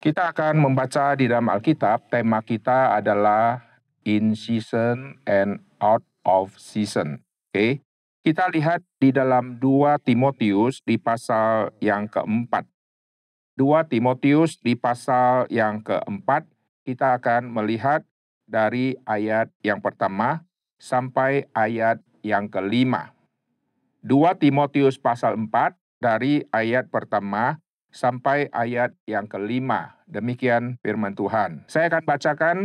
Kita akan membaca di dalam Alkitab, tema kita adalah in season and out of season. Oke. Okay? Kita lihat di dalam 2 Timotius di pasal yang keempat. 2 Timotius di pasal yang keempat, kita akan melihat dari ayat yang pertama sampai ayat yang kelima. 2 Timotius pasal 4 dari ayat pertama sampai ayat yang kelima. Demikian firman Tuhan. Saya akan bacakan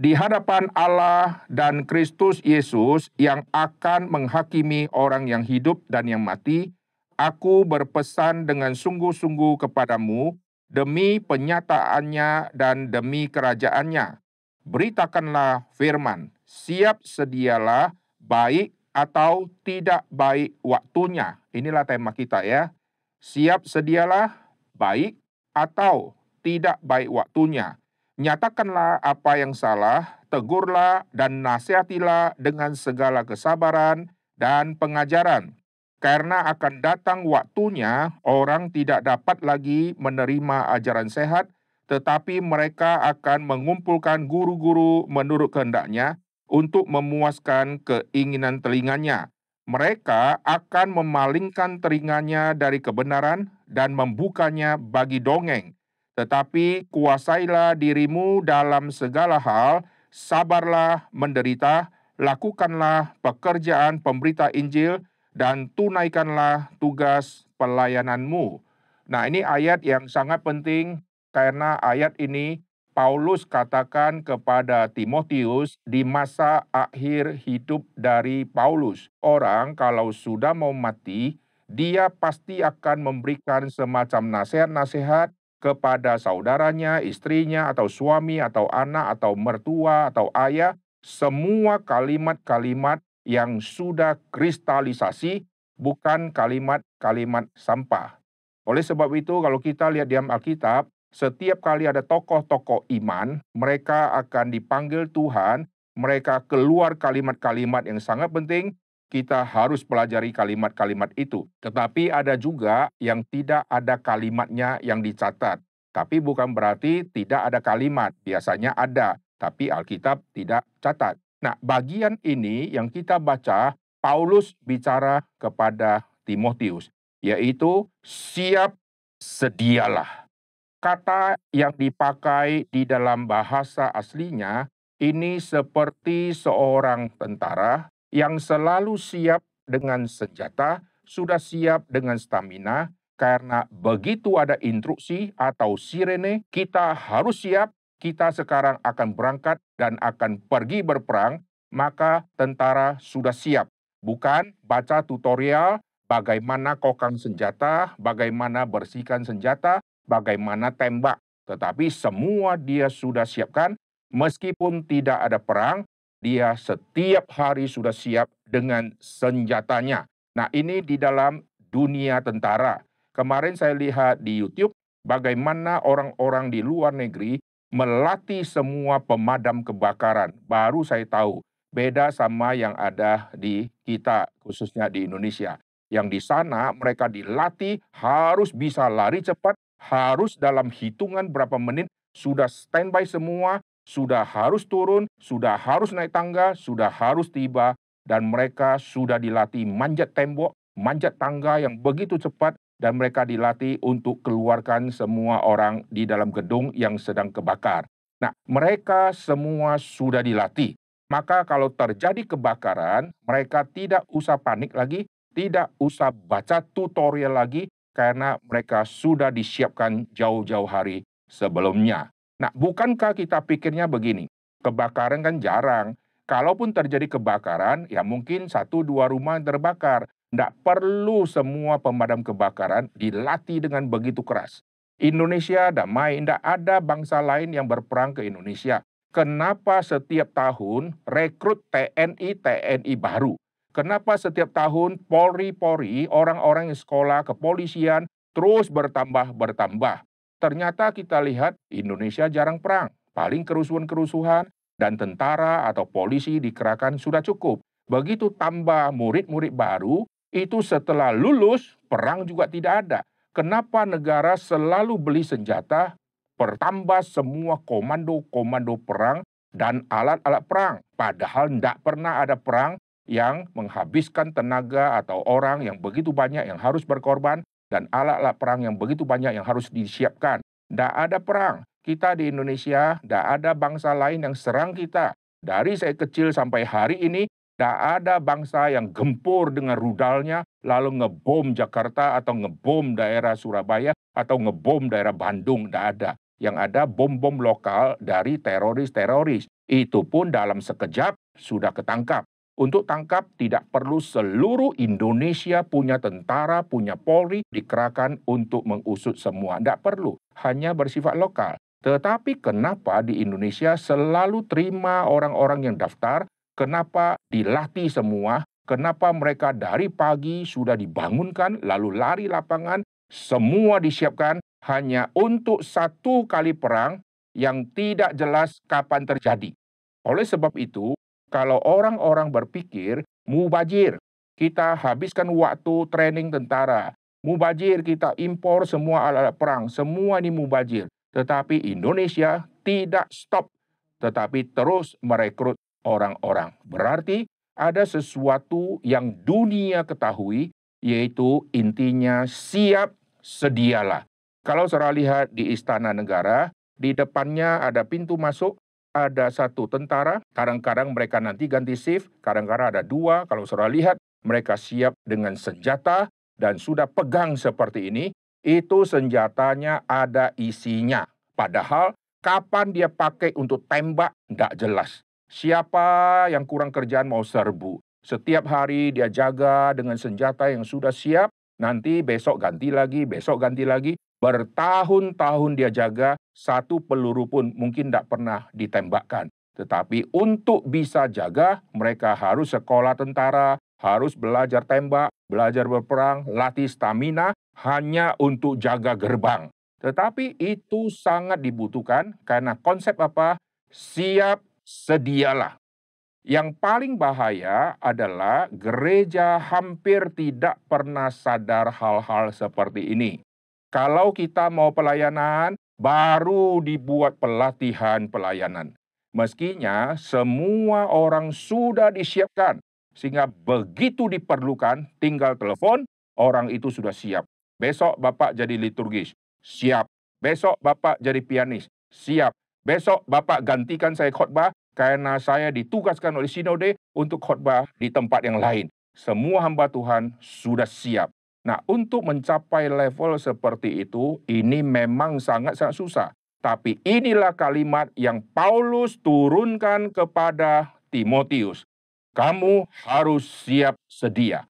di hadapan Allah dan Kristus Yesus yang akan menghakimi orang yang hidup dan yang mati, aku berpesan dengan sungguh-sungguh kepadamu demi penyataannya dan demi kerajaannya. Beritakanlah firman, siap sedialah baik atau tidak baik waktunya. Inilah tema kita ya. Siap sedialah baik atau tidak baik waktunya. Nyatakanlah apa yang salah, tegurlah dan nasihatilah dengan segala kesabaran dan pengajaran. Karena akan datang waktunya orang tidak dapat lagi menerima ajaran sehat, tetapi mereka akan mengumpulkan guru-guru menurut kehendaknya untuk memuaskan keinginan telinganya mereka akan memalingkan telinganya dari kebenaran dan membukanya bagi dongeng. Tetapi kuasailah dirimu dalam segala hal, sabarlah menderita, lakukanlah pekerjaan pemberita Injil, dan tunaikanlah tugas pelayananmu. Nah ini ayat yang sangat penting karena ayat ini Paulus katakan kepada Timotius di masa akhir hidup dari Paulus. Orang kalau sudah mau mati, dia pasti akan memberikan semacam nasihat-nasihat kepada saudaranya, istrinya, atau suami, atau anak, atau mertua, atau ayah. Semua kalimat-kalimat yang sudah kristalisasi, bukan kalimat-kalimat sampah. Oleh sebab itu, kalau kita lihat di Alkitab, setiap kali ada tokoh-tokoh iman, mereka akan dipanggil Tuhan, mereka keluar kalimat-kalimat yang sangat penting, kita harus pelajari kalimat-kalimat itu. Tetapi ada juga yang tidak ada kalimatnya yang dicatat. Tapi bukan berarti tidak ada kalimat, biasanya ada, tapi Alkitab tidak catat. Nah, bagian ini yang kita baca, Paulus bicara kepada Timotius, yaitu siap sedialah kata yang dipakai di dalam bahasa aslinya ini seperti seorang tentara yang selalu siap dengan senjata, sudah siap dengan stamina, karena begitu ada instruksi atau sirene, kita harus siap, kita sekarang akan berangkat dan akan pergi berperang, maka tentara sudah siap. Bukan baca tutorial bagaimana kokang senjata, bagaimana bersihkan senjata, bagaimana tembak, tetapi semua dia sudah siapkan, meskipun tidak ada perang, dia setiap hari sudah siap dengan senjatanya. Nah, ini di dalam dunia tentara. Kemarin saya lihat di YouTube bagaimana orang-orang di luar negeri melatih semua pemadam kebakaran. Baru saya tahu beda sama yang ada di kita, khususnya di Indonesia. Yang di sana mereka dilatih harus bisa lari cepat, harus dalam hitungan berapa menit sudah standby semua, sudah harus turun, sudah harus naik tangga, sudah harus tiba, dan mereka sudah dilatih manjat tembok, manjat tangga yang begitu cepat, dan mereka dilatih untuk keluarkan semua orang di dalam gedung yang sedang kebakar. Nah, mereka semua sudah dilatih. Maka kalau terjadi kebakaran, mereka tidak usah panik lagi, tidak usah baca tutorial lagi, karena mereka sudah disiapkan jauh-jauh hari sebelumnya. Nah, bukankah kita pikirnya begini? Kebakaran kan jarang. Kalaupun terjadi kebakaran, ya mungkin satu dua rumah yang terbakar. Tidak perlu semua pemadam kebakaran dilatih dengan begitu keras. Indonesia damai, tidak ada bangsa lain yang berperang ke Indonesia. Kenapa setiap tahun rekrut TNI-TNI baru? Kenapa setiap tahun Polri-Polri, orang-orang yang sekolah kepolisian terus bertambah-bertambah? Ternyata kita lihat Indonesia jarang perang. Paling kerusuhan-kerusuhan dan tentara atau polisi dikerahkan sudah cukup. Begitu tambah murid-murid baru, itu setelah lulus, perang juga tidak ada. Kenapa negara selalu beli senjata bertambah semua komando-komando perang dan alat-alat perang. Padahal tidak pernah ada perang yang menghabiskan tenaga atau orang yang begitu banyak yang harus berkorban dan alat-alat perang yang begitu banyak yang harus disiapkan. Tidak ada perang. Kita di Indonesia, tidak ada bangsa lain yang serang kita. Dari saya kecil sampai hari ini, tidak ada bangsa yang gempur dengan rudalnya, lalu ngebom Jakarta atau ngebom daerah Surabaya atau ngebom daerah Bandung. Tidak ada. Yang ada bom-bom lokal dari teroris-teroris. Itu pun dalam sekejap sudah ketangkap. Untuk tangkap tidak perlu seluruh Indonesia punya tentara, punya Polri dikerahkan untuk mengusut semua. Tidak perlu, hanya bersifat lokal. Tetapi kenapa di Indonesia selalu terima orang-orang yang daftar? Kenapa dilatih semua? Kenapa mereka dari pagi sudah dibangunkan, lalu lari lapangan, semua disiapkan hanya untuk satu kali perang yang tidak jelas kapan terjadi. Oleh sebab itu, kalau orang-orang berpikir mubajir, kita habiskan waktu training tentara, mubajir kita impor semua alat-alat perang, semua ini mubajir. Tetapi Indonesia tidak stop, tetapi terus merekrut orang-orang. Berarti ada sesuatu yang dunia ketahui, yaitu intinya siap sedialah. Kalau saudara lihat di Istana Negara, di depannya ada pintu masuk, ada satu tentara, kadang-kadang mereka nanti ganti shift, kadang-kadang ada dua. Kalau saudara lihat, mereka siap dengan senjata dan sudah pegang seperti ini, itu senjatanya ada isinya. Padahal kapan dia pakai untuk tembak, tidak jelas. Siapa yang kurang kerjaan mau serbu. Setiap hari dia jaga dengan senjata yang sudah siap, nanti besok ganti lagi, besok ganti lagi. Bertahun-tahun dia jaga, satu peluru pun mungkin tidak pernah ditembakkan. Tetapi untuk bisa jaga, mereka harus sekolah tentara, harus belajar tembak, belajar berperang, latih stamina, hanya untuk jaga gerbang. Tetapi itu sangat dibutuhkan karena konsep apa? Siap sedialah. Yang paling bahaya adalah gereja hampir tidak pernah sadar hal-hal seperti ini. Kalau kita mau pelayanan, baru dibuat pelatihan pelayanan. Meskinya semua orang sudah disiapkan, sehingga begitu diperlukan, tinggal telepon, orang itu sudah siap. Besok Bapak jadi liturgis, siap. Besok Bapak jadi pianis, siap. Besok Bapak gantikan saya khotbah karena saya ditugaskan oleh sinode untuk khotbah di tempat yang lain. Semua hamba Tuhan sudah siap. Nah, untuk mencapai level seperti itu, ini memang sangat-sangat susah. Tapi inilah kalimat yang Paulus turunkan kepada Timotius. Kamu harus siap sedia.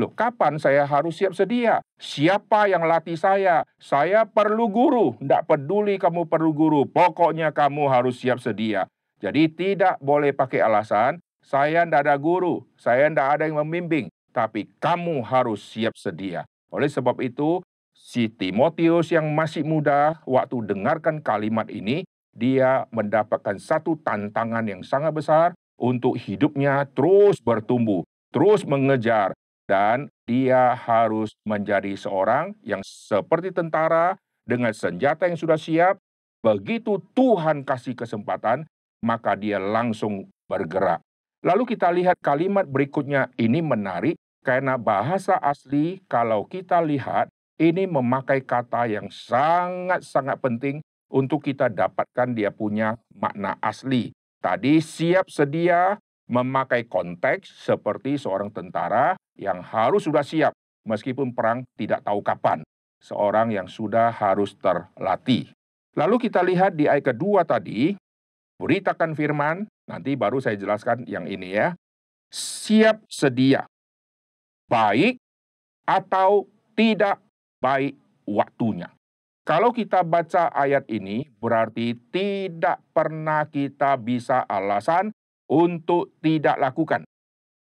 Loh, kapan saya harus siap sedia? Siapa yang latih saya? Saya perlu guru. Tidak peduli kamu perlu guru. Pokoknya kamu harus siap sedia. Jadi tidak boleh pakai alasan, saya tidak ada guru, saya tidak ada yang membimbing tapi kamu harus siap sedia. Oleh sebab itu, si Timotius yang masih muda, waktu dengarkan kalimat ini, dia mendapatkan satu tantangan yang sangat besar untuk hidupnya terus bertumbuh, terus mengejar, dan dia harus menjadi seorang yang seperti tentara dengan senjata yang sudah siap. Begitu Tuhan kasih kesempatan, maka dia langsung bergerak. Lalu kita lihat kalimat berikutnya ini menarik karena bahasa asli kalau kita lihat ini memakai kata yang sangat-sangat penting untuk kita dapatkan dia punya makna asli. Tadi siap sedia memakai konteks seperti seorang tentara yang harus sudah siap meskipun perang tidak tahu kapan. Seorang yang sudah harus terlatih. Lalu kita lihat di ayat kedua tadi, beritakan firman, nanti baru saya jelaskan yang ini ya. Siap sedia, baik atau tidak baik waktunya. Kalau kita baca ayat ini, berarti tidak pernah kita bisa alasan untuk tidak lakukan.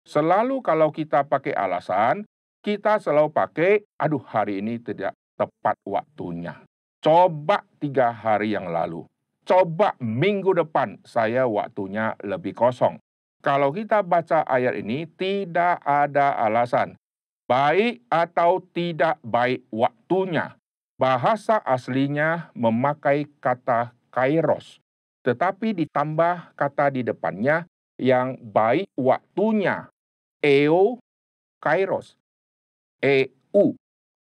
Selalu kalau kita pakai alasan, kita selalu pakai, aduh hari ini tidak tepat waktunya. Coba tiga hari yang lalu coba minggu depan saya waktunya lebih kosong. Kalau kita baca ayat ini, tidak ada alasan. Baik atau tidak baik waktunya. Bahasa aslinya memakai kata kairos, tetapi ditambah kata di depannya yang baik waktunya. Eo kairos. EU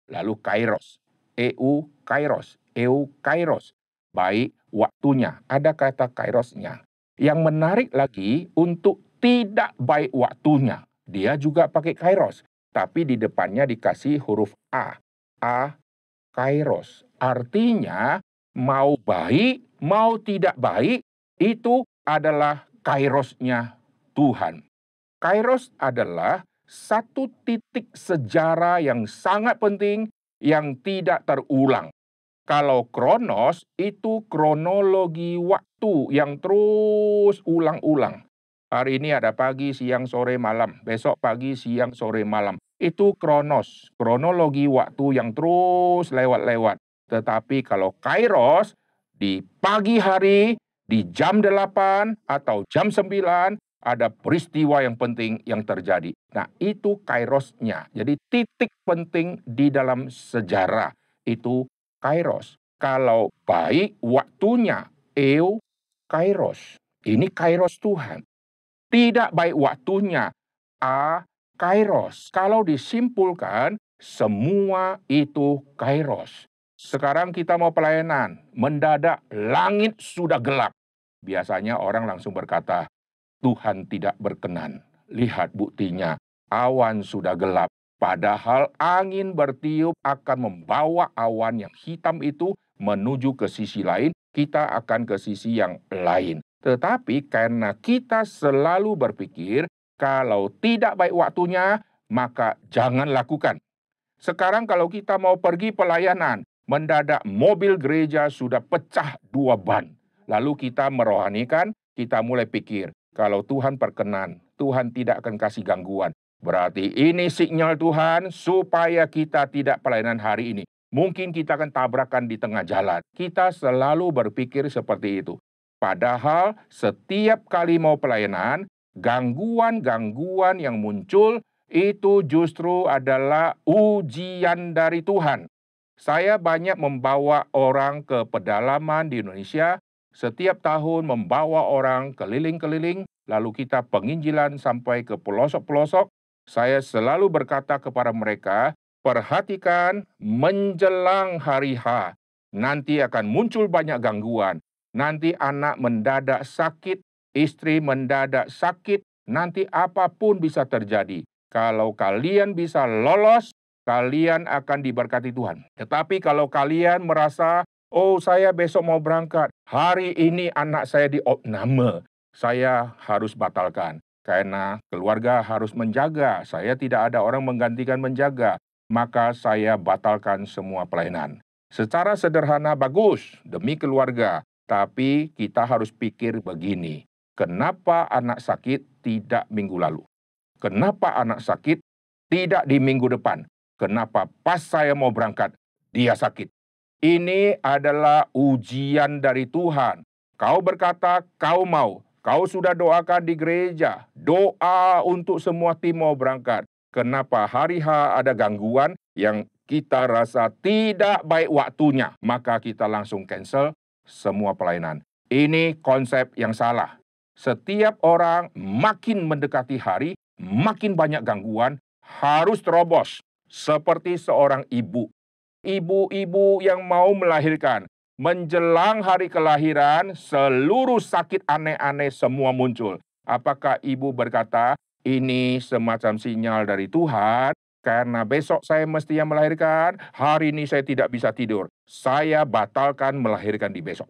lalu kairos. EU kairos. Eu kairos. Baik waktunya. Ada kata kairosnya. Yang menarik lagi untuk tidak baik waktunya. Dia juga pakai kairos. Tapi di depannya dikasih huruf A. A kairos. Artinya mau baik, mau tidak baik, itu adalah kairosnya Tuhan. Kairos adalah satu titik sejarah yang sangat penting yang tidak terulang. Kalau kronos itu kronologi waktu yang terus ulang-ulang. Hari ini ada pagi, siang, sore, malam. Besok pagi, siang, sore, malam itu kronos, kronologi waktu yang terus lewat-lewat. Tetapi kalau kairos di pagi hari, di jam 8 atau jam 9 ada peristiwa yang penting yang terjadi. Nah, itu kairosnya. Jadi titik penting di dalam sejarah itu kairos. Kalau baik waktunya, eu kairos. Ini kairos Tuhan. Tidak baik waktunya, a kairos. Kalau disimpulkan, semua itu kairos. Sekarang kita mau pelayanan, mendadak langit sudah gelap. Biasanya orang langsung berkata, Tuhan tidak berkenan. Lihat buktinya, awan sudah gelap. Padahal angin bertiup akan membawa awan yang hitam itu menuju ke sisi lain, kita akan ke sisi yang lain. Tetapi karena kita selalu berpikir kalau tidak baik waktunya, maka jangan lakukan. Sekarang kalau kita mau pergi pelayanan, mendadak mobil gereja sudah pecah dua ban. Lalu kita merohanikan, kita mulai pikir, kalau Tuhan perkenan, Tuhan tidak akan kasih gangguan. Berarti ini sinyal Tuhan supaya kita tidak pelayanan hari ini. Mungkin kita akan tabrakan di tengah jalan. Kita selalu berpikir seperti itu. Padahal setiap kali mau pelayanan, gangguan-gangguan yang muncul itu justru adalah ujian dari Tuhan. Saya banyak membawa orang ke pedalaman di Indonesia, setiap tahun membawa orang keliling-keliling, lalu kita penginjilan sampai ke pelosok-pelosok. Saya selalu berkata kepada mereka, perhatikan menjelang hari H, nanti akan muncul banyak gangguan. Nanti anak mendadak sakit, istri mendadak sakit, nanti apa pun bisa terjadi. Kalau kalian bisa lolos, kalian akan diberkati Tuhan. Tetapi kalau kalian merasa, oh saya besok mau berangkat, hari ini anak saya di opname, saya harus batalkan. Karena keluarga harus menjaga, saya tidak ada orang menggantikan menjaga, maka saya batalkan semua pelayanan. Secara sederhana bagus demi keluarga, tapi kita harus pikir begini. Kenapa anak sakit tidak minggu lalu? Kenapa anak sakit tidak di minggu depan? Kenapa pas saya mau berangkat, dia sakit? Ini adalah ujian dari Tuhan. Kau berkata, kau mau. Kau sudah doakan di gereja. Doa untuk semua tim mau berangkat. Kenapa hari H ada gangguan yang kita rasa tidak baik waktunya. Maka kita langsung cancel semua pelayanan. Ini konsep yang salah. Setiap orang makin mendekati hari, makin banyak gangguan, harus terobos. Seperti seorang ibu. Ibu-ibu yang mau melahirkan, menjelang hari kelahiran, seluruh sakit aneh-aneh semua muncul. Apakah ibu berkata, ini semacam sinyal dari Tuhan, karena besok saya mestinya melahirkan, hari ini saya tidak bisa tidur. Saya batalkan melahirkan di besok.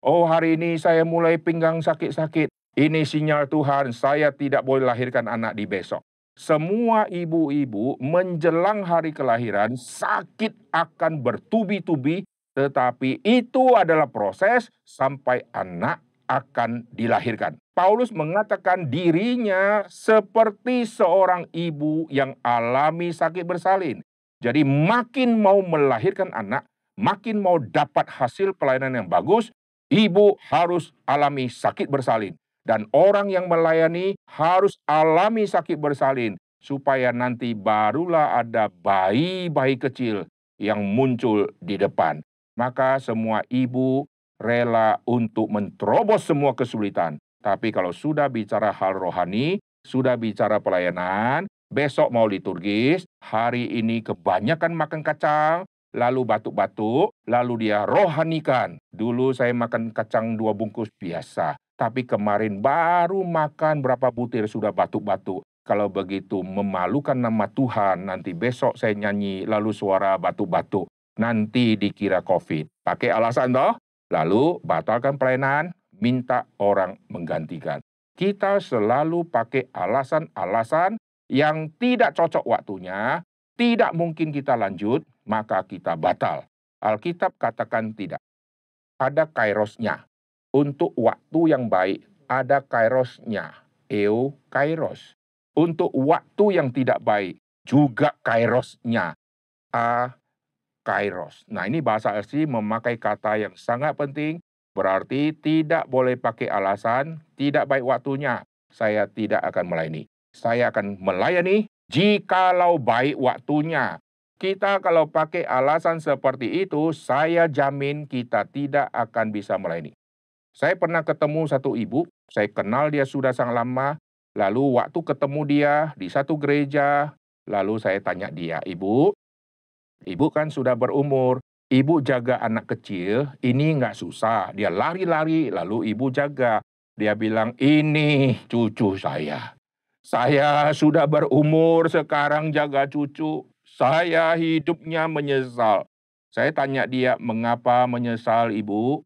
Oh hari ini saya mulai pinggang sakit-sakit. Ini sinyal Tuhan, saya tidak boleh lahirkan anak di besok. Semua ibu-ibu menjelang hari kelahiran sakit akan bertubi-tubi, tetapi itu adalah proses sampai anak akan dilahirkan. Paulus mengatakan dirinya seperti seorang ibu yang alami sakit bersalin. Jadi makin mau melahirkan anak, makin mau dapat hasil pelayanan yang bagus, Ibu harus alami sakit bersalin. Dan orang yang melayani harus alami sakit bersalin. Supaya nanti barulah ada bayi-bayi kecil yang muncul di depan. Maka semua ibu rela untuk menerobos semua kesulitan. Tapi kalau sudah bicara hal rohani, sudah bicara pelayanan, besok mau liturgis, hari ini kebanyakan makan kacang, lalu batuk-batuk, lalu dia rohanikan. Dulu saya makan kacang dua bungkus biasa, tapi kemarin baru makan berapa butir sudah batuk-batuk. Kalau begitu memalukan nama Tuhan, nanti besok saya nyanyi lalu suara batuk-batuk. Nanti dikira COVID. Pakai alasan toh? Lalu batalkan pelayanan, minta orang menggantikan. Kita selalu pakai alasan-alasan yang tidak cocok waktunya, tidak mungkin kita lanjut, maka kita batal. Alkitab katakan tidak. Ada kairosnya. Untuk waktu yang baik, ada kairosnya. Eo kairos. Untuk waktu yang tidak baik, juga kairosnya. A kairos. Nah ini bahasa asli memakai kata yang sangat penting, berarti tidak boleh pakai alasan, tidak baik waktunya, saya tidak akan melayani. Saya akan melayani jikalau baik waktunya. Kita kalau pakai alasan seperti itu, saya jamin kita tidak akan bisa melayani. Saya pernah ketemu satu ibu, saya kenal dia sudah sangat lama, lalu waktu ketemu dia di satu gereja, lalu saya tanya dia, Ibu, Ibu kan sudah berumur, ibu jaga anak kecil, ini nggak susah. Dia lari-lari, lalu ibu jaga. Dia bilang, ini cucu saya. Saya sudah berumur, sekarang jaga cucu. Saya hidupnya menyesal. Saya tanya dia, mengapa menyesal ibu?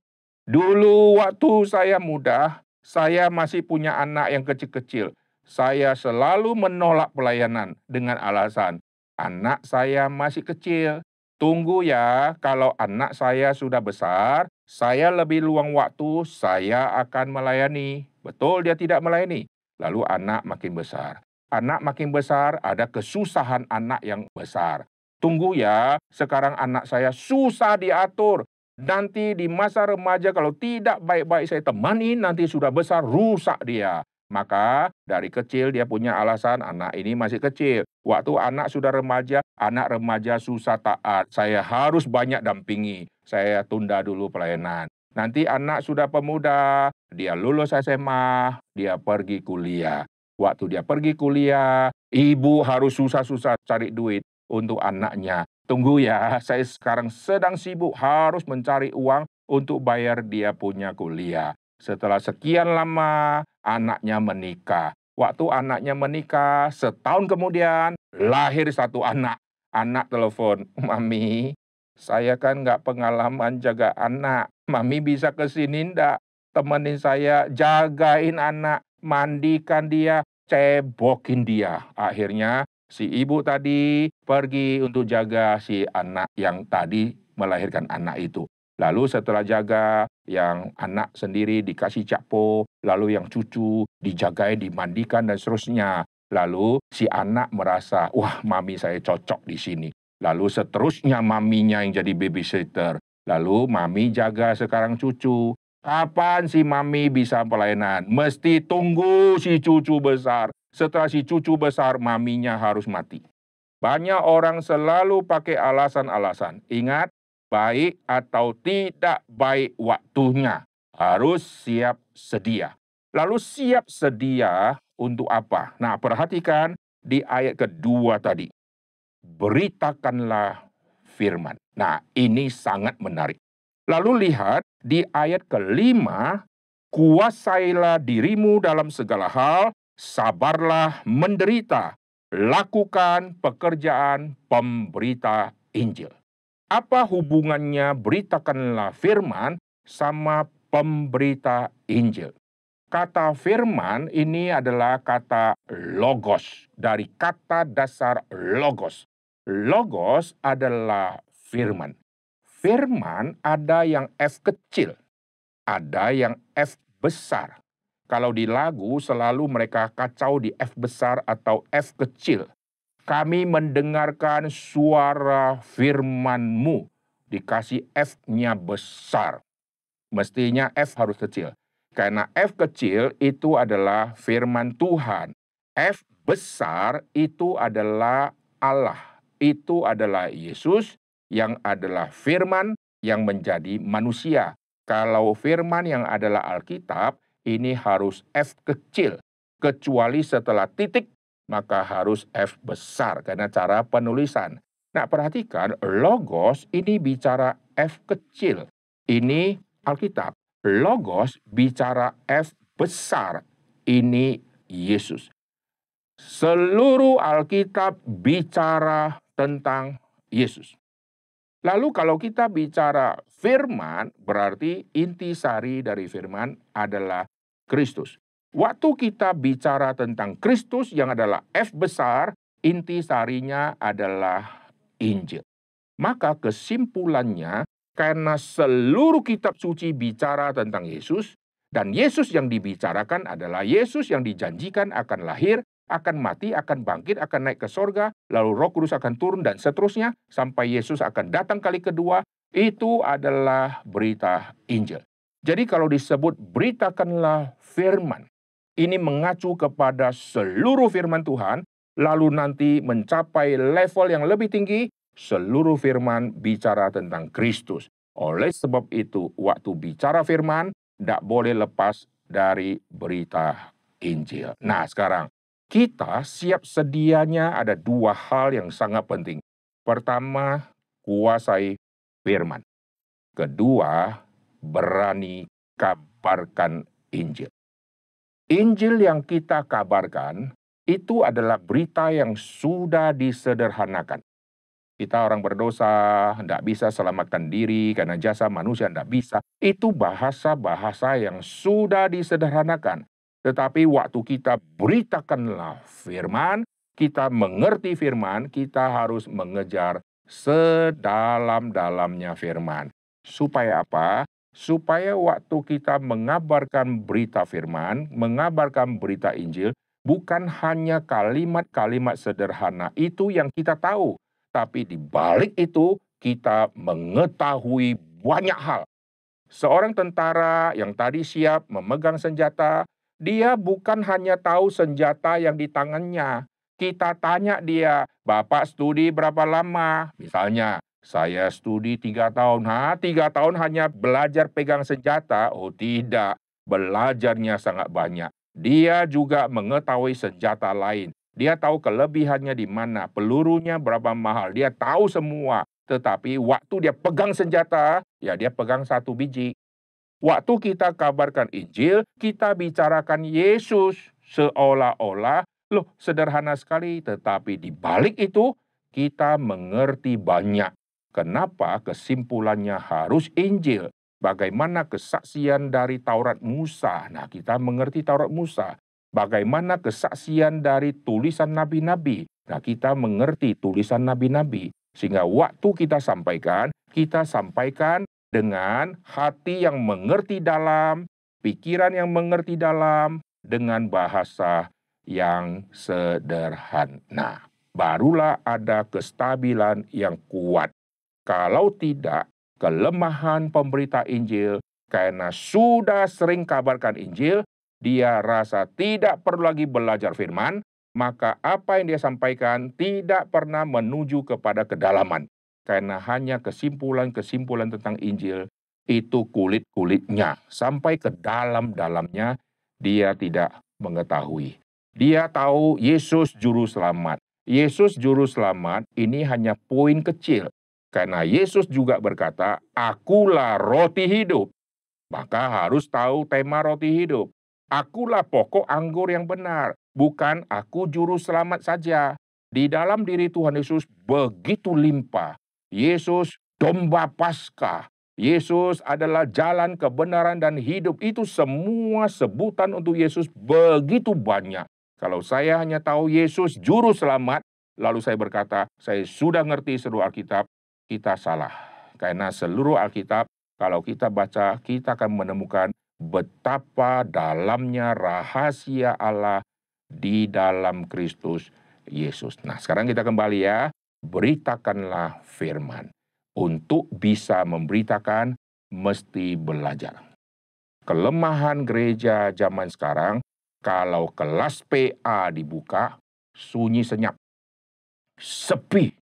Dulu waktu saya muda, saya masih punya anak yang kecil-kecil. Saya selalu menolak pelayanan dengan alasan, anak saya masih kecil. Tunggu ya, kalau anak saya sudah besar, saya lebih luang waktu, saya akan melayani. Betul dia tidak melayani. Lalu anak makin besar. Anak makin besar, ada kesusahan anak yang besar. Tunggu ya, sekarang anak saya susah diatur. Nanti di masa remaja kalau tidak baik-baik saya temani, nanti sudah besar rusak dia. Maka dari kecil dia punya alasan anak ini masih kecil. Waktu anak sudah remaja, anak remaja susah taat. Saya harus banyak dampingi. Saya tunda dulu pelayanan. Nanti anak sudah pemuda, dia lulus SMA, dia pergi kuliah. Waktu dia pergi kuliah, ibu harus susah-susah cari duit untuk anaknya. Tunggu ya, saya sekarang sedang sibuk harus mencari uang untuk bayar dia punya kuliah. Setelah sekian lama, anaknya menikah. Waktu anaknya menikah, setahun kemudian lahir satu anak. Anak telepon, Mami, saya kan nggak pengalaman jaga anak. Mami bisa ke sini ndak? Temenin saya, jagain anak, mandikan dia, cebokin dia. Akhirnya si ibu tadi pergi untuk jaga si anak yang tadi melahirkan anak itu. Lalu setelah jaga, yang anak sendiri dikasih cakpo, lalu yang cucu dijagain, dimandikan, dan seterusnya. Lalu si anak merasa, wah mami saya cocok di sini. Lalu seterusnya maminya yang jadi babysitter. Lalu mami jaga sekarang cucu. Kapan si mami bisa pelayanan? Mesti tunggu si cucu besar. Setelah si cucu besar, maminya harus mati. Banyak orang selalu pakai alasan-alasan. Ingat, baik atau tidak baik waktunya. Harus siap sedia. Lalu siap sedia untuk apa? Nah, perhatikan di ayat kedua tadi. Beritakanlah firman. Nah, ini sangat menarik. Lalu lihat di ayat kelima, kuasailah dirimu dalam segala hal, sabarlah menderita, lakukan pekerjaan pemberita Injil. Apa hubungannya beritakanlah firman sama pemberita Injil? Kata firman ini adalah kata logos, dari kata dasar logos. Logos adalah firman. Firman ada yang F kecil, ada yang F besar. Kalau di lagu selalu mereka kacau di F besar atau F kecil kami mendengarkan suara firman-Mu. Dikasih F-nya besar. Mestinya F harus kecil. Karena F kecil itu adalah firman Tuhan. F besar itu adalah Allah. Itu adalah Yesus yang adalah firman yang menjadi manusia. Kalau firman yang adalah Alkitab, ini harus F kecil. Kecuali setelah titik, maka harus F besar karena cara penulisan. Nah, perhatikan, logos ini bicara F kecil. Ini Alkitab. Logos bicara F besar. Ini Yesus. Seluruh Alkitab bicara tentang Yesus. Lalu kalau kita bicara firman, berarti intisari dari firman adalah Kristus. Waktu kita bicara tentang Kristus yang adalah F besar, intisarinya adalah Injil. Maka kesimpulannya, karena seluruh kitab suci bicara tentang Yesus, dan Yesus yang dibicarakan adalah Yesus yang dijanjikan akan lahir, akan mati, akan bangkit, akan naik ke sorga, lalu roh kudus akan turun, dan seterusnya, sampai Yesus akan datang kali kedua, itu adalah berita Injil. Jadi kalau disebut beritakanlah firman, ini mengacu kepada seluruh firman Tuhan, lalu nanti mencapai level yang lebih tinggi, seluruh firman bicara tentang Kristus. Oleh sebab itu, waktu bicara firman, tidak boleh lepas dari berita Injil. Nah sekarang, kita siap sedianya ada dua hal yang sangat penting. Pertama, kuasai firman. Kedua, berani kabarkan Injil. Injil yang kita kabarkan itu adalah berita yang sudah disederhanakan. Kita orang berdosa, tidak bisa selamatkan diri karena jasa manusia tidak bisa. Itu bahasa-bahasa yang sudah disederhanakan. Tetapi waktu kita beritakanlah firman, kita mengerti firman, kita harus mengejar sedalam-dalamnya firman. Supaya apa? Supaya waktu kita mengabarkan berita firman, mengabarkan berita Injil, bukan hanya kalimat-kalimat sederhana itu yang kita tahu, tapi di balik itu kita mengetahui banyak hal. Seorang tentara yang tadi siap memegang senjata, dia bukan hanya tahu senjata yang di tangannya. Kita tanya dia, Bapak studi berapa lama? Misalnya, saya studi tiga tahun. Ha, tiga tahun hanya belajar pegang senjata? Oh tidak, belajarnya sangat banyak. Dia juga mengetahui senjata lain. Dia tahu kelebihannya di mana, pelurunya berapa mahal. Dia tahu semua. Tetapi waktu dia pegang senjata, ya dia pegang satu biji. Waktu kita kabarkan Injil, kita bicarakan Yesus seolah-olah, loh sederhana sekali, tetapi di balik itu kita mengerti banyak. Kenapa kesimpulannya harus Injil? Bagaimana kesaksian dari Taurat Musa? Nah, kita mengerti Taurat Musa. Bagaimana kesaksian dari tulisan nabi-nabi? Nah, kita mengerti tulisan nabi-nabi. Sehingga waktu kita sampaikan, kita sampaikan dengan hati yang mengerti dalam, pikiran yang mengerti dalam, dengan bahasa yang sederhana. Barulah ada kestabilan yang kuat. Kalau tidak, kelemahan pemberita Injil karena sudah sering kabarkan Injil, dia rasa tidak perlu lagi belajar firman, maka apa yang dia sampaikan tidak pernah menuju kepada kedalaman karena hanya kesimpulan-kesimpulan tentang Injil itu kulit-kulitnya sampai ke dalam-dalamnya dia tidak mengetahui. Dia tahu Yesus juru selamat. Yesus juru selamat ini hanya poin kecil. Karena Yesus juga berkata, Akulah roti hidup. Maka harus tahu tema roti hidup. Akulah pokok anggur yang benar, bukan aku juru selamat saja. Di dalam diri Tuhan Yesus begitu limpah Yesus domba Paskah. Yesus adalah jalan kebenaran dan hidup. Itu semua sebutan untuk Yesus begitu banyak. Kalau saya hanya tahu Yesus juru selamat, lalu saya berkata, saya sudah ngerti seluruh Alkitab, kita salah. Karena seluruh Alkitab, kalau kita baca, kita akan menemukan betapa dalamnya rahasia Allah di dalam Kristus Yesus. Nah, sekarang kita kembali ya beritakanlah firman. Untuk bisa memberitakan, mesti belajar. Kelemahan gereja zaman sekarang, kalau kelas PA dibuka, sunyi senyap, sepi.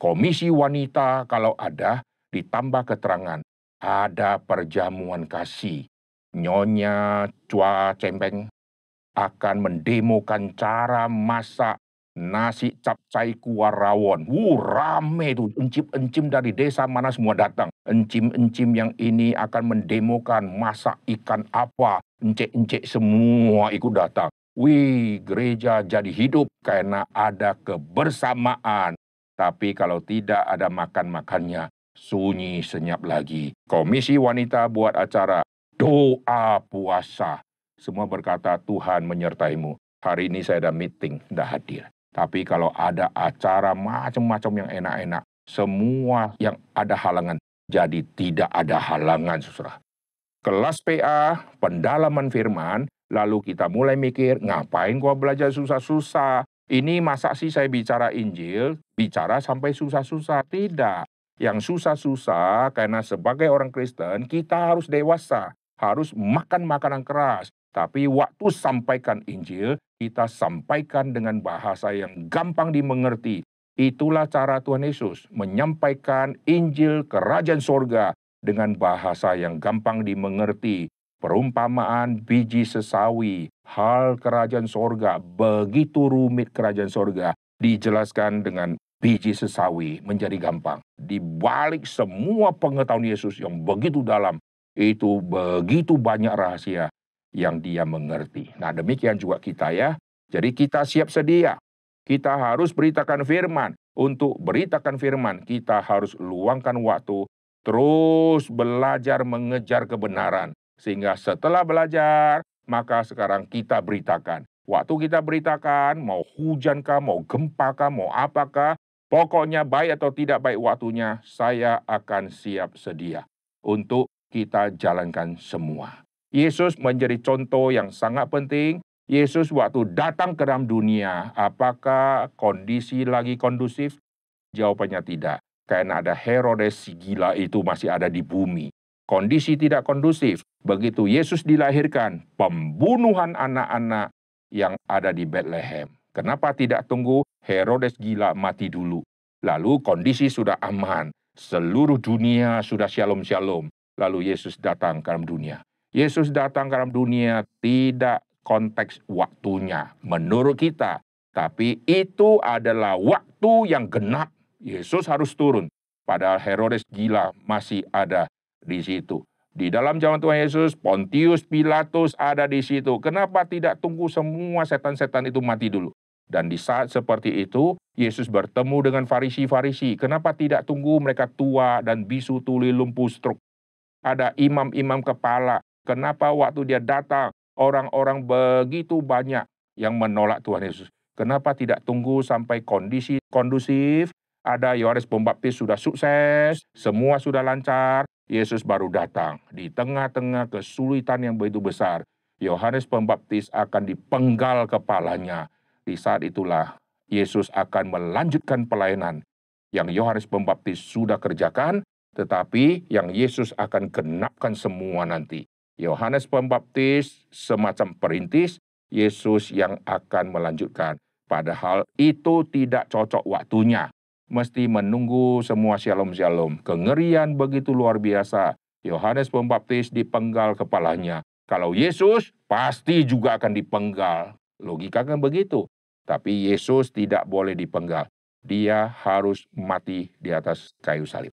Komisi wanita kalau ada, ditambah keterangan, ada perjamuan kasih. Nyonya Cua Cempeng akan mendemokan cara masak nasi capcai kuah rawon. Wuh, rame tuh. Encim-encim dari desa mana semua datang. Encim-encim yang ini akan mendemokan masak ikan apa. Encik-encik semua ikut datang. Wih, gereja jadi hidup karena ada kebersamaan. Tapi kalau tidak ada makan-makannya, sunyi senyap lagi. Komisi wanita buat acara doa puasa. Semua berkata, Tuhan menyertaimu. Hari ini saya ada meeting, tidak hadir. Tapi kalau ada acara macam-macam yang enak-enak, semua yang ada halangan jadi tidak ada halangan, saudara. Kelas PA, pendalaman firman, lalu kita mulai mikir, ngapain gua belajar susah-susah? Ini masa sih saya bicara Injil, bicara sampai susah-susah? Tidak. Yang susah-susah karena sebagai orang Kristen kita harus dewasa, harus makan makanan keras, tapi waktu sampaikan Injil, kita sampaikan dengan bahasa yang gampang dimengerti. Itulah cara Tuhan Yesus menyampaikan Injil kerajaan sorga dengan bahasa yang gampang dimengerti. Perumpamaan biji sesawi, hal kerajaan sorga, begitu rumit kerajaan sorga, dijelaskan dengan biji sesawi menjadi gampang. Di balik semua pengetahuan Yesus yang begitu dalam, itu begitu banyak rahasia yang dia mengerti. Nah, demikian juga kita ya. Jadi kita siap sedia. Kita harus beritakan firman. Untuk beritakan firman, kita harus luangkan waktu terus belajar mengejar kebenaran. Sehingga setelah belajar, maka sekarang kita beritakan. Waktu kita beritakan, mau hujan kah, mau gempa kah, mau apakah, pokoknya baik atau tidak baik waktunya, saya akan siap sedia untuk kita jalankan semua. Yesus menjadi contoh yang sangat penting. Yesus waktu datang ke dalam dunia, apakah kondisi lagi kondusif? Jawabannya tidak. Karena ada Herodes si gila itu masih ada di bumi. Kondisi tidak kondusif. Begitu Yesus dilahirkan, pembunuhan anak-anak yang ada di Bethlehem. Kenapa tidak tunggu Herodes gila mati dulu? Lalu kondisi sudah aman. Seluruh dunia sudah shalom-shalom. Lalu Yesus datang ke dalam dunia. Yesus datang ke dalam dunia tidak konteks waktunya menurut kita. Tapi itu adalah waktu yang genap. Yesus harus turun. Padahal Herodes gila masih ada di situ. Di dalam zaman Tuhan Yesus, Pontius Pilatus ada di situ. Kenapa tidak tunggu semua setan-setan itu mati dulu? Dan di saat seperti itu, Yesus bertemu dengan farisi-farisi. Kenapa tidak tunggu mereka tua dan bisu tuli lumpuh stroke? Ada imam-imam kepala Kenapa waktu dia datang, orang-orang begitu banyak yang menolak Tuhan Yesus? Kenapa tidak tunggu sampai kondisi kondusif? Ada Yohanes Pembaptis sudah sukses, semua sudah lancar, Yesus baru datang. Di tengah-tengah kesulitan yang begitu besar, Yohanes Pembaptis akan dipenggal kepalanya. Di saat itulah Yesus akan melanjutkan pelayanan yang Yohanes Pembaptis sudah kerjakan, tetapi yang Yesus akan genapkan semua nanti. Yohanes Pembaptis semacam perintis, Yesus yang akan melanjutkan. Padahal itu tidak cocok waktunya. Mesti menunggu semua shalom-shalom. Kengerian begitu luar biasa. Yohanes Pembaptis dipenggal kepalanya. Kalau Yesus pasti juga akan dipenggal. Logika kan begitu. Tapi Yesus tidak boleh dipenggal. Dia harus mati di atas kayu salib.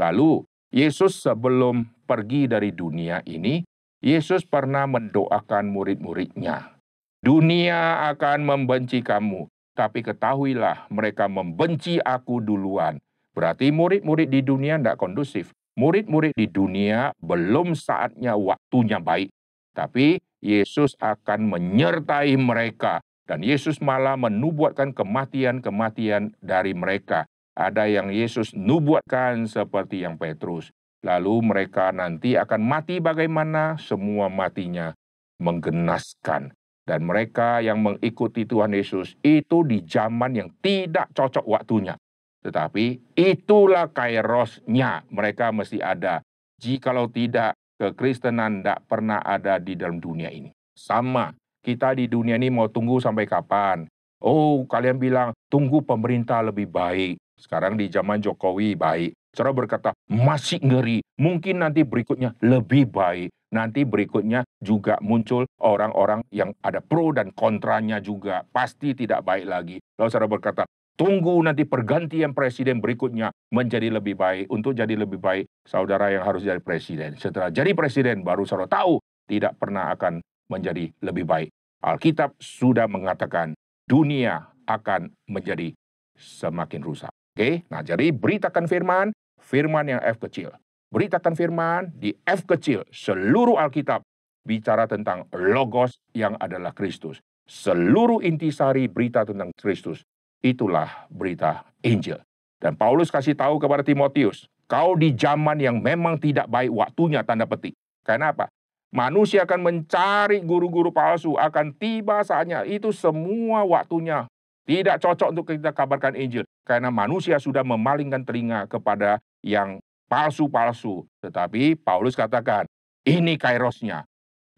Lalu Yesus sebelum pergi dari dunia ini, Yesus pernah mendoakan murid-muridnya. Dunia akan membenci kamu, tapi ketahuilah mereka membenci aku duluan. Berarti murid-murid di dunia tidak kondusif. Murid-murid di dunia belum saatnya waktunya baik. Tapi Yesus akan menyertai mereka. Dan Yesus malah menubuatkan kematian-kematian dari mereka. Ada yang Yesus nubuatkan seperti yang Petrus. Lalu mereka nanti akan mati bagaimana? Semua matinya menggenaskan. Dan mereka yang mengikuti Tuhan Yesus itu di zaman yang tidak cocok waktunya. Tetapi itulah kairosnya mereka mesti ada. Jikalau tidak, kekristenan tidak pernah ada di dalam dunia ini. Sama, kita di dunia ini mau tunggu sampai kapan? Oh, kalian bilang tunggu pemerintah lebih baik. Sekarang di zaman Jokowi baik. Saudara berkata, masih ngeri. Mungkin nanti berikutnya lebih baik. Nanti berikutnya juga muncul orang-orang yang ada pro dan kontranya juga. Pasti tidak baik lagi. Lalu saudara berkata, tunggu nanti pergantian presiden berikutnya menjadi lebih baik. Untuk jadi lebih baik, saudara yang harus jadi presiden. Setelah jadi presiden, baru saudara tahu tidak pernah akan menjadi lebih baik. Alkitab sudah mengatakan dunia akan menjadi semakin rusak. Oke, nah jadi beritakan firman, firman yang F kecil. Beritakan firman di F kecil, seluruh Alkitab bicara tentang logos yang adalah Kristus. Seluruh intisari berita tentang Kristus. Itulah berita Injil. Dan Paulus kasih tahu kepada Timotius, kau di zaman yang memang tidak baik waktunya tanda petik. Karena apa? Manusia akan mencari guru-guru palsu, akan tiba saatnya. Itu semua waktunya tidak cocok untuk kita kabarkan Injil. Karena manusia sudah memalingkan telinga kepada yang palsu-palsu. Tetapi Paulus katakan, ini kairosnya.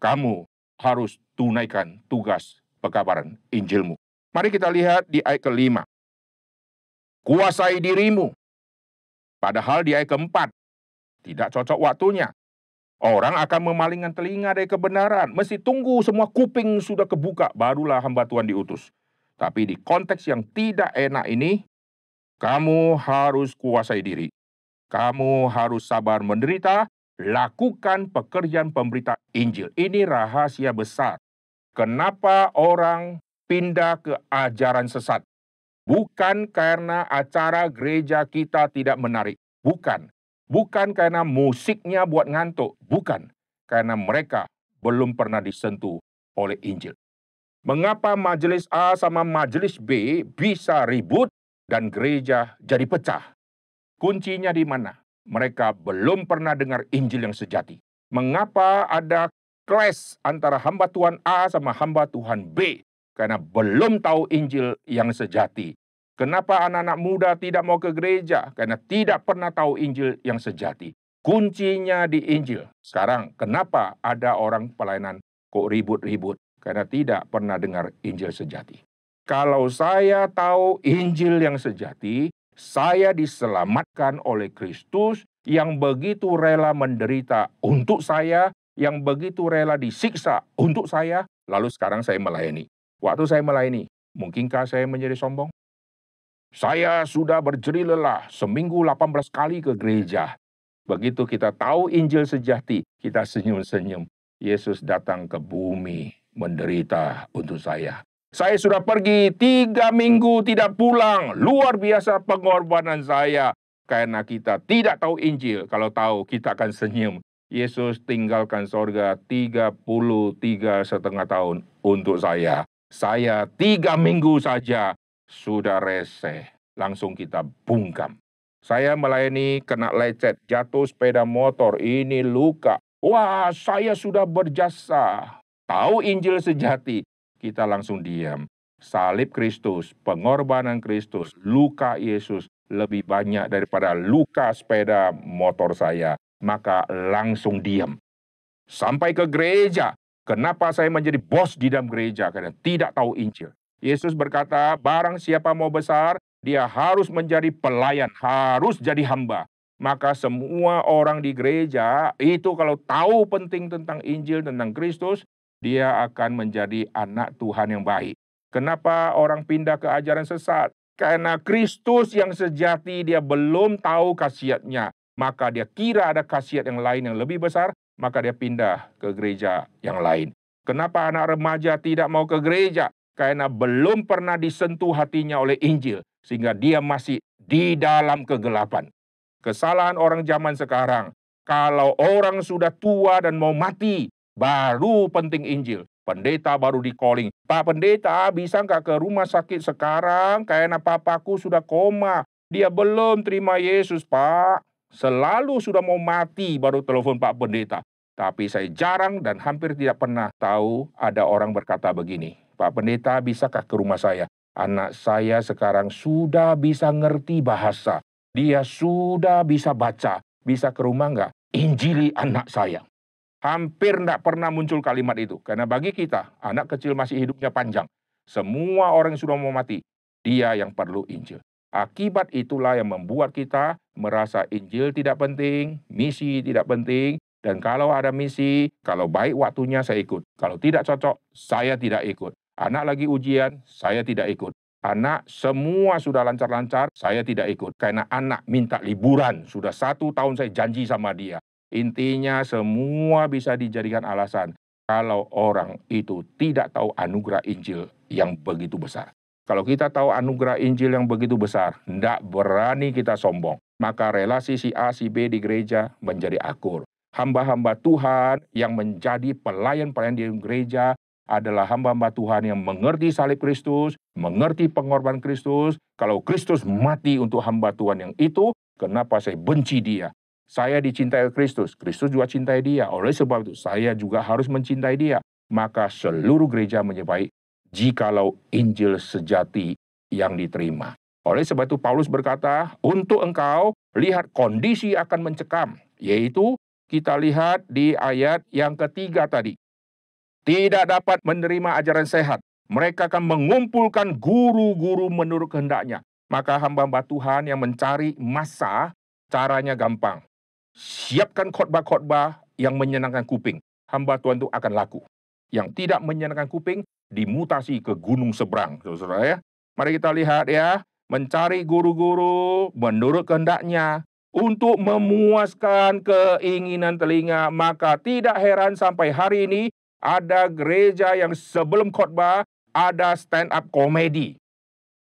Kamu harus tunaikan tugas pekabaran Injilmu. Mari kita lihat di ayat kelima. Kuasai dirimu. Padahal di ayat keempat, tidak cocok waktunya. Orang akan memalingkan telinga dari kebenaran. Mesti tunggu semua kuping sudah kebuka, barulah hamba Tuhan diutus. Tapi di konteks yang tidak enak ini, kamu harus kuasai diri. Kamu harus sabar menderita, lakukan pekerjaan pemberita Injil. Ini rahasia besar. Kenapa orang pindah ke ajaran sesat? Bukan karena acara gereja kita tidak menarik. Bukan. Bukan karena musiknya buat ngantuk. Bukan. Karena mereka belum pernah disentuh oleh Injil. Mengapa majelis A sama majelis B bisa ribut dan gereja jadi pecah? Kuncinya di mana? Mereka belum pernah dengar Injil yang sejati. Mengapa ada clash antara hamba Tuhan A sama hamba Tuhan B? Karena belum tahu Injil yang sejati. Kenapa anak-anak muda tidak mau ke gereja? Karena tidak pernah tahu Injil yang sejati. Kuncinya di Injil. Sekarang, kenapa ada orang pelayanan kok ribut-ribut? karena tidak pernah dengar Injil sejati. Kalau saya tahu Injil yang sejati, saya diselamatkan oleh Kristus yang begitu rela menderita untuk saya, yang begitu rela disiksa untuk saya, lalu sekarang saya melayani. Waktu saya melayani, mungkinkah saya menjadi sombong? Saya sudah berjeri lelah seminggu 18 kali ke gereja. Begitu kita tahu Injil sejati, kita senyum-senyum. Yesus datang ke bumi menderita untuk saya. Saya sudah pergi tiga minggu tidak pulang. Luar biasa pengorbanan saya. Karena kita tidak tahu Injil. Kalau tahu kita akan senyum. Yesus tinggalkan sorga 33 setengah tahun untuk saya. Saya tiga minggu saja sudah rese. Langsung kita bungkam. Saya melayani kena lecet, jatuh sepeda motor, ini luka. Wah, saya sudah berjasa tahu Injil sejati, kita langsung diam. Salib Kristus, pengorbanan Kristus, luka Yesus lebih banyak daripada luka sepeda motor saya. Maka langsung diam. Sampai ke gereja. Kenapa saya menjadi bos di dalam gereja? Karena tidak tahu Injil. Yesus berkata, barang siapa mau besar, dia harus menjadi pelayan, harus jadi hamba. Maka semua orang di gereja itu kalau tahu penting tentang Injil, tentang Kristus, dia akan menjadi anak Tuhan yang baik. Kenapa orang pindah ke ajaran sesat? Karena Kristus yang sejati dia belum tahu khasiatnya. Maka dia kira ada khasiat yang lain yang lebih besar, maka dia pindah ke gereja yang lain. Kenapa anak remaja tidak mau ke gereja? Karena belum pernah disentuh hatinya oleh Injil, sehingga dia masih di dalam kegelapan. Kesalahan orang zaman sekarang, kalau orang sudah tua dan mau mati, Baru penting Injil. Pendeta baru di calling. Pak pendeta bisa nggak ke rumah sakit sekarang? Karena papaku sudah koma. Dia belum terima Yesus pak. Selalu sudah mau mati baru telepon Pak Pendeta. Tapi saya jarang dan hampir tidak pernah tahu ada orang berkata begini. Pak Pendeta bisakah ke rumah saya? Anak saya sekarang sudah bisa ngerti bahasa. Dia sudah bisa baca. Bisa ke rumah nggak? Injili anak saya. Hampir tidak pernah muncul kalimat itu. Karena bagi kita, anak kecil masih hidupnya panjang. Semua orang yang sudah mau mati, dia yang perlu Injil. Akibat itulah yang membuat kita merasa Injil tidak penting, misi tidak penting, dan kalau ada misi, kalau baik waktunya saya ikut. Kalau tidak cocok, saya tidak ikut. Anak lagi ujian, saya tidak ikut. Anak semua sudah lancar-lancar, saya tidak ikut. Karena anak minta liburan, sudah satu tahun saya janji sama dia. Intinya semua bisa dijadikan alasan kalau orang itu tidak tahu anugerah Injil yang begitu besar. Kalau kita tahu anugerah Injil yang begitu besar, tidak berani kita sombong. Maka relasi si A, si B di gereja menjadi akur. Hamba-hamba Tuhan yang menjadi pelayan-pelayan di gereja adalah hamba-hamba Tuhan yang mengerti salib Kristus, mengerti pengorbanan Kristus. Kalau Kristus mati untuk hamba Tuhan yang itu, kenapa saya benci dia? Saya dicintai Kristus, Kristus juga cintai dia. Oleh sebab itu, saya juga harus mencintai dia. Maka seluruh gereja menyebai jikalau Injil sejati yang diterima. Oleh sebab itu Paulus berkata, untuk engkau lihat kondisi akan mencekam, yaitu kita lihat di ayat yang ketiga tadi. Tidak dapat menerima ajaran sehat. Mereka akan mengumpulkan guru-guru menurut kehendaknya. Maka hamba-hamba Tuhan yang mencari masa, caranya gampang. Siapkan khotbah-khotbah yang menyenangkan kuping. Hamba Tuhan itu akan laku. Yang tidak menyenangkan kuping, dimutasi ke gunung seberang, saudara ya. Mari kita lihat ya, mencari guru-guru menurut kehendaknya untuk memuaskan keinginan telinga, maka tidak heran sampai hari ini ada gereja yang sebelum khotbah ada stand up komedi.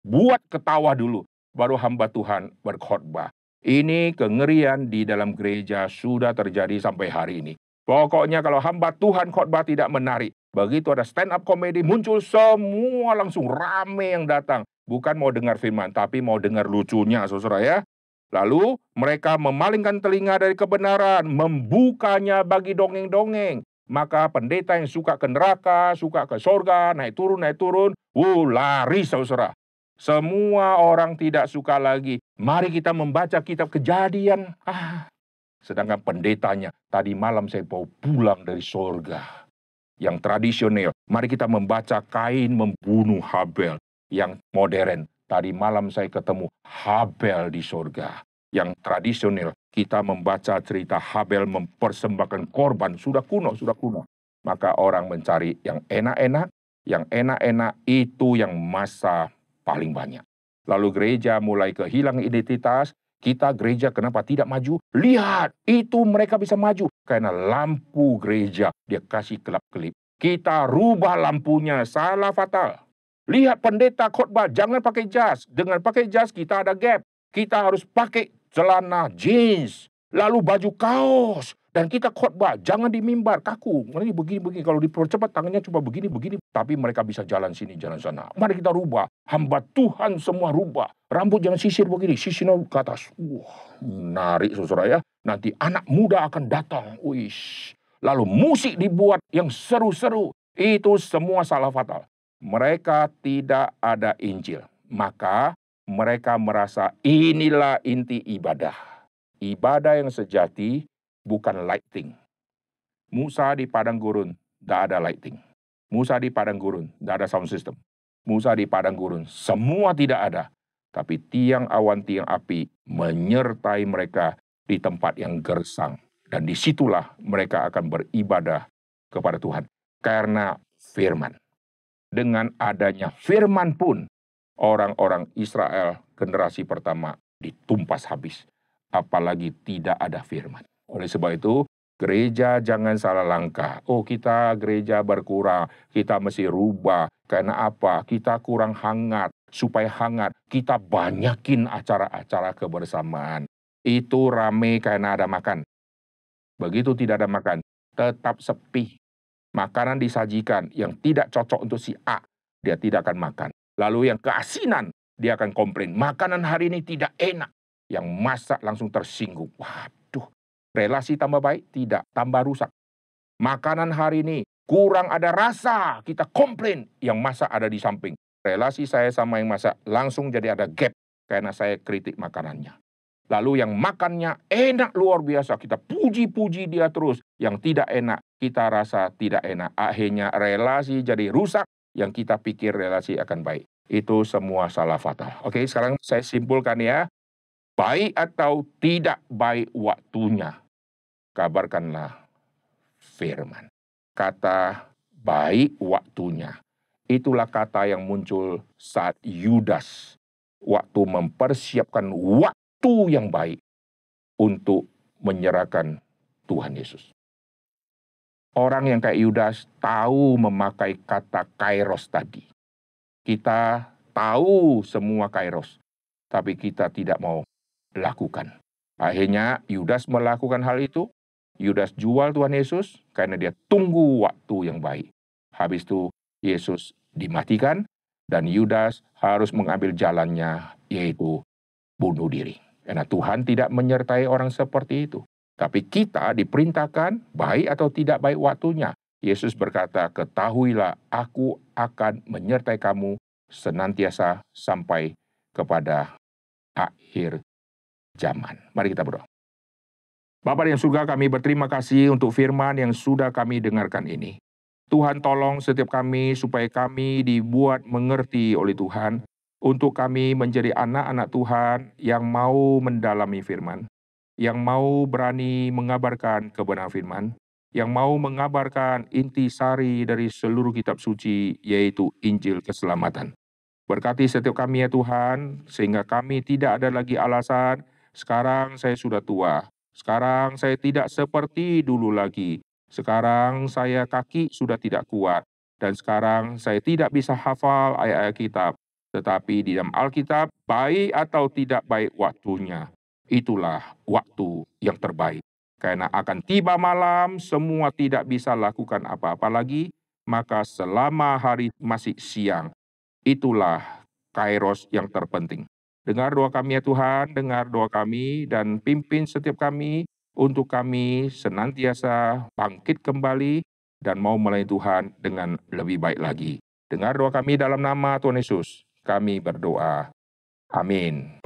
Buat ketawa dulu, baru hamba Tuhan berkhotbah. Ini kengerian di dalam gereja sudah terjadi sampai hari ini. Pokoknya kalau hamba Tuhan khotbah tidak menarik, Begitu ada stand up komedi muncul semua langsung rame yang datang. Bukan mau dengar firman, tapi mau dengar lucunya, saudara ya. Lalu mereka memalingkan telinga dari kebenaran, membukanya bagi dongeng-dongeng. Maka pendeta yang suka ke neraka, suka ke sorga, naik turun, naik turun, uh, lari saudara. Semua orang tidak suka lagi. Mari kita membaca kitab kejadian. Ah, sedangkan pendetanya, tadi malam saya mau pulang dari sorga yang tradisional. Mari kita membaca kain membunuh Habel yang modern. Tadi malam saya ketemu Habel di surga. Yang tradisional, kita membaca cerita Habel mempersembahkan korban. Sudah kuno, sudah kuno. Maka orang mencari yang enak-enak, yang enak-enak itu yang masa paling banyak. Lalu gereja mulai kehilangan identitas, kita gereja kenapa tidak maju? Lihat, itu mereka bisa maju. Karena lampu gereja dia kasih kelap-kelip. Kita rubah lampunya, salah fatal. Lihat pendeta khotbah, jangan pakai jas. Dengan pakai jas kita ada gap. Kita harus pakai celana jeans, lalu baju kaos, dan kita khotbah, jangan di mimbar, kaku. Ini begini-begini, kalau dipercepat tangannya cuma begini-begini. Tapi mereka bisa jalan sini, jalan sana. Mari kita rubah. Hamba Tuhan semua rubah. Rambut jangan sisir begini, sisir ke atas. Wah, menarik saudara ya. Nanti anak muda akan datang. Wish. Lalu musik dibuat yang seru-seru. Itu semua salah fatal. Mereka tidak ada Injil. Maka mereka merasa inilah inti ibadah. Ibadah yang sejati bukan lighting. Musa di padang gurun, tidak ada lighting. Musa di padang gurun, tidak ada sound system. Musa di padang gurun, semua tidak ada. Tapi tiang awan, tiang api menyertai mereka di tempat yang gersang. Dan di situlah mereka akan beribadah kepada Tuhan. Karena firman. Dengan adanya firman pun, orang-orang Israel generasi pertama ditumpas habis. Apalagi tidak ada firman. Oleh sebab itu, gereja jangan salah langkah. Oh, kita gereja berkurang, kita mesti rubah. Karena apa? Kita kurang hangat. Supaya hangat, kita banyakin acara-acara kebersamaan. Itu rame karena ada makan. Begitu tidak ada makan, tetap sepi. Makanan disajikan yang tidak cocok untuk si A, dia tidak akan makan. Lalu yang keasinan, dia akan komplain. Makanan hari ini tidak enak. Yang masak langsung tersinggung. Wah, Relasi tambah baik? Tidak, tambah rusak. Makanan hari ini kurang ada rasa, kita komplain. Yang masak ada di samping. Relasi saya sama yang masak langsung jadi ada gap karena saya kritik makanannya. Lalu yang makannya enak luar biasa, kita puji-puji dia terus. Yang tidak enak, kita rasa tidak enak. Akhirnya relasi jadi rusak, yang kita pikir relasi akan baik. itu semua salah fatal. Oke, sekarang saya simpulkan ya. Baik atau tidak baik waktunya, kabarkanlah firman. Kata baik waktunya. Itulah kata yang muncul saat Yudas waktu mempersiapkan waktu yang baik untuk menyerahkan Tuhan Yesus. Orang yang kayak Yudas tahu memakai kata kairos tadi. Kita tahu semua kairos, tapi kita tidak mau lakukan. Akhirnya Yudas melakukan hal itu. Yudas jual Tuhan Yesus karena dia tunggu waktu yang baik. Habis itu Yesus dimatikan dan Yudas harus mengambil jalannya yaitu bunuh diri. Karena Tuhan tidak menyertai orang seperti itu. Tapi kita diperintahkan baik atau tidak baik waktunya. Yesus berkata, ketahuilah aku akan menyertai kamu senantiasa sampai kepada akhir zaman. Mari kita berdoa. Bapak yang surga kami berterima kasih untuk firman yang sudah kami dengarkan ini. Tuhan tolong setiap kami supaya kami dibuat mengerti oleh Tuhan untuk kami menjadi anak-anak Tuhan yang mau mendalami firman yang mau berani mengabarkan kebenaran firman, yang mau mengabarkan inti sari dari seluruh kitab suci, yaitu Injil keselamatan. Berkati setiap kami ya Tuhan, sehingga kami tidak ada lagi alasan, sekarang saya sudah tua, sekarang saya tidak seperti dulu lagi, sekarang saya kaki sudah tidak kuat, dan sekarang saya tidak bisa hafal ayat-ayat kitab, tetapi di dalam Alkitab, baik atau tidak baik waktunya, itulah waktu yang terbaik. Karena akan tiba malam, semua tidak bisa lakukan apa-apa lagi, maka selama hari masih siang, itulah kairos yang terpenting. Dengar doa kami ya Tuhan, dengar doa kami, dan pimpin setiap kami untuk kami senantiasa bangkit kembali dan mau melayani Tuhan dengan lebih baik lagi. Dengar doa kami dalam nama Tuhan Yesus. Kami berdoa. Amin.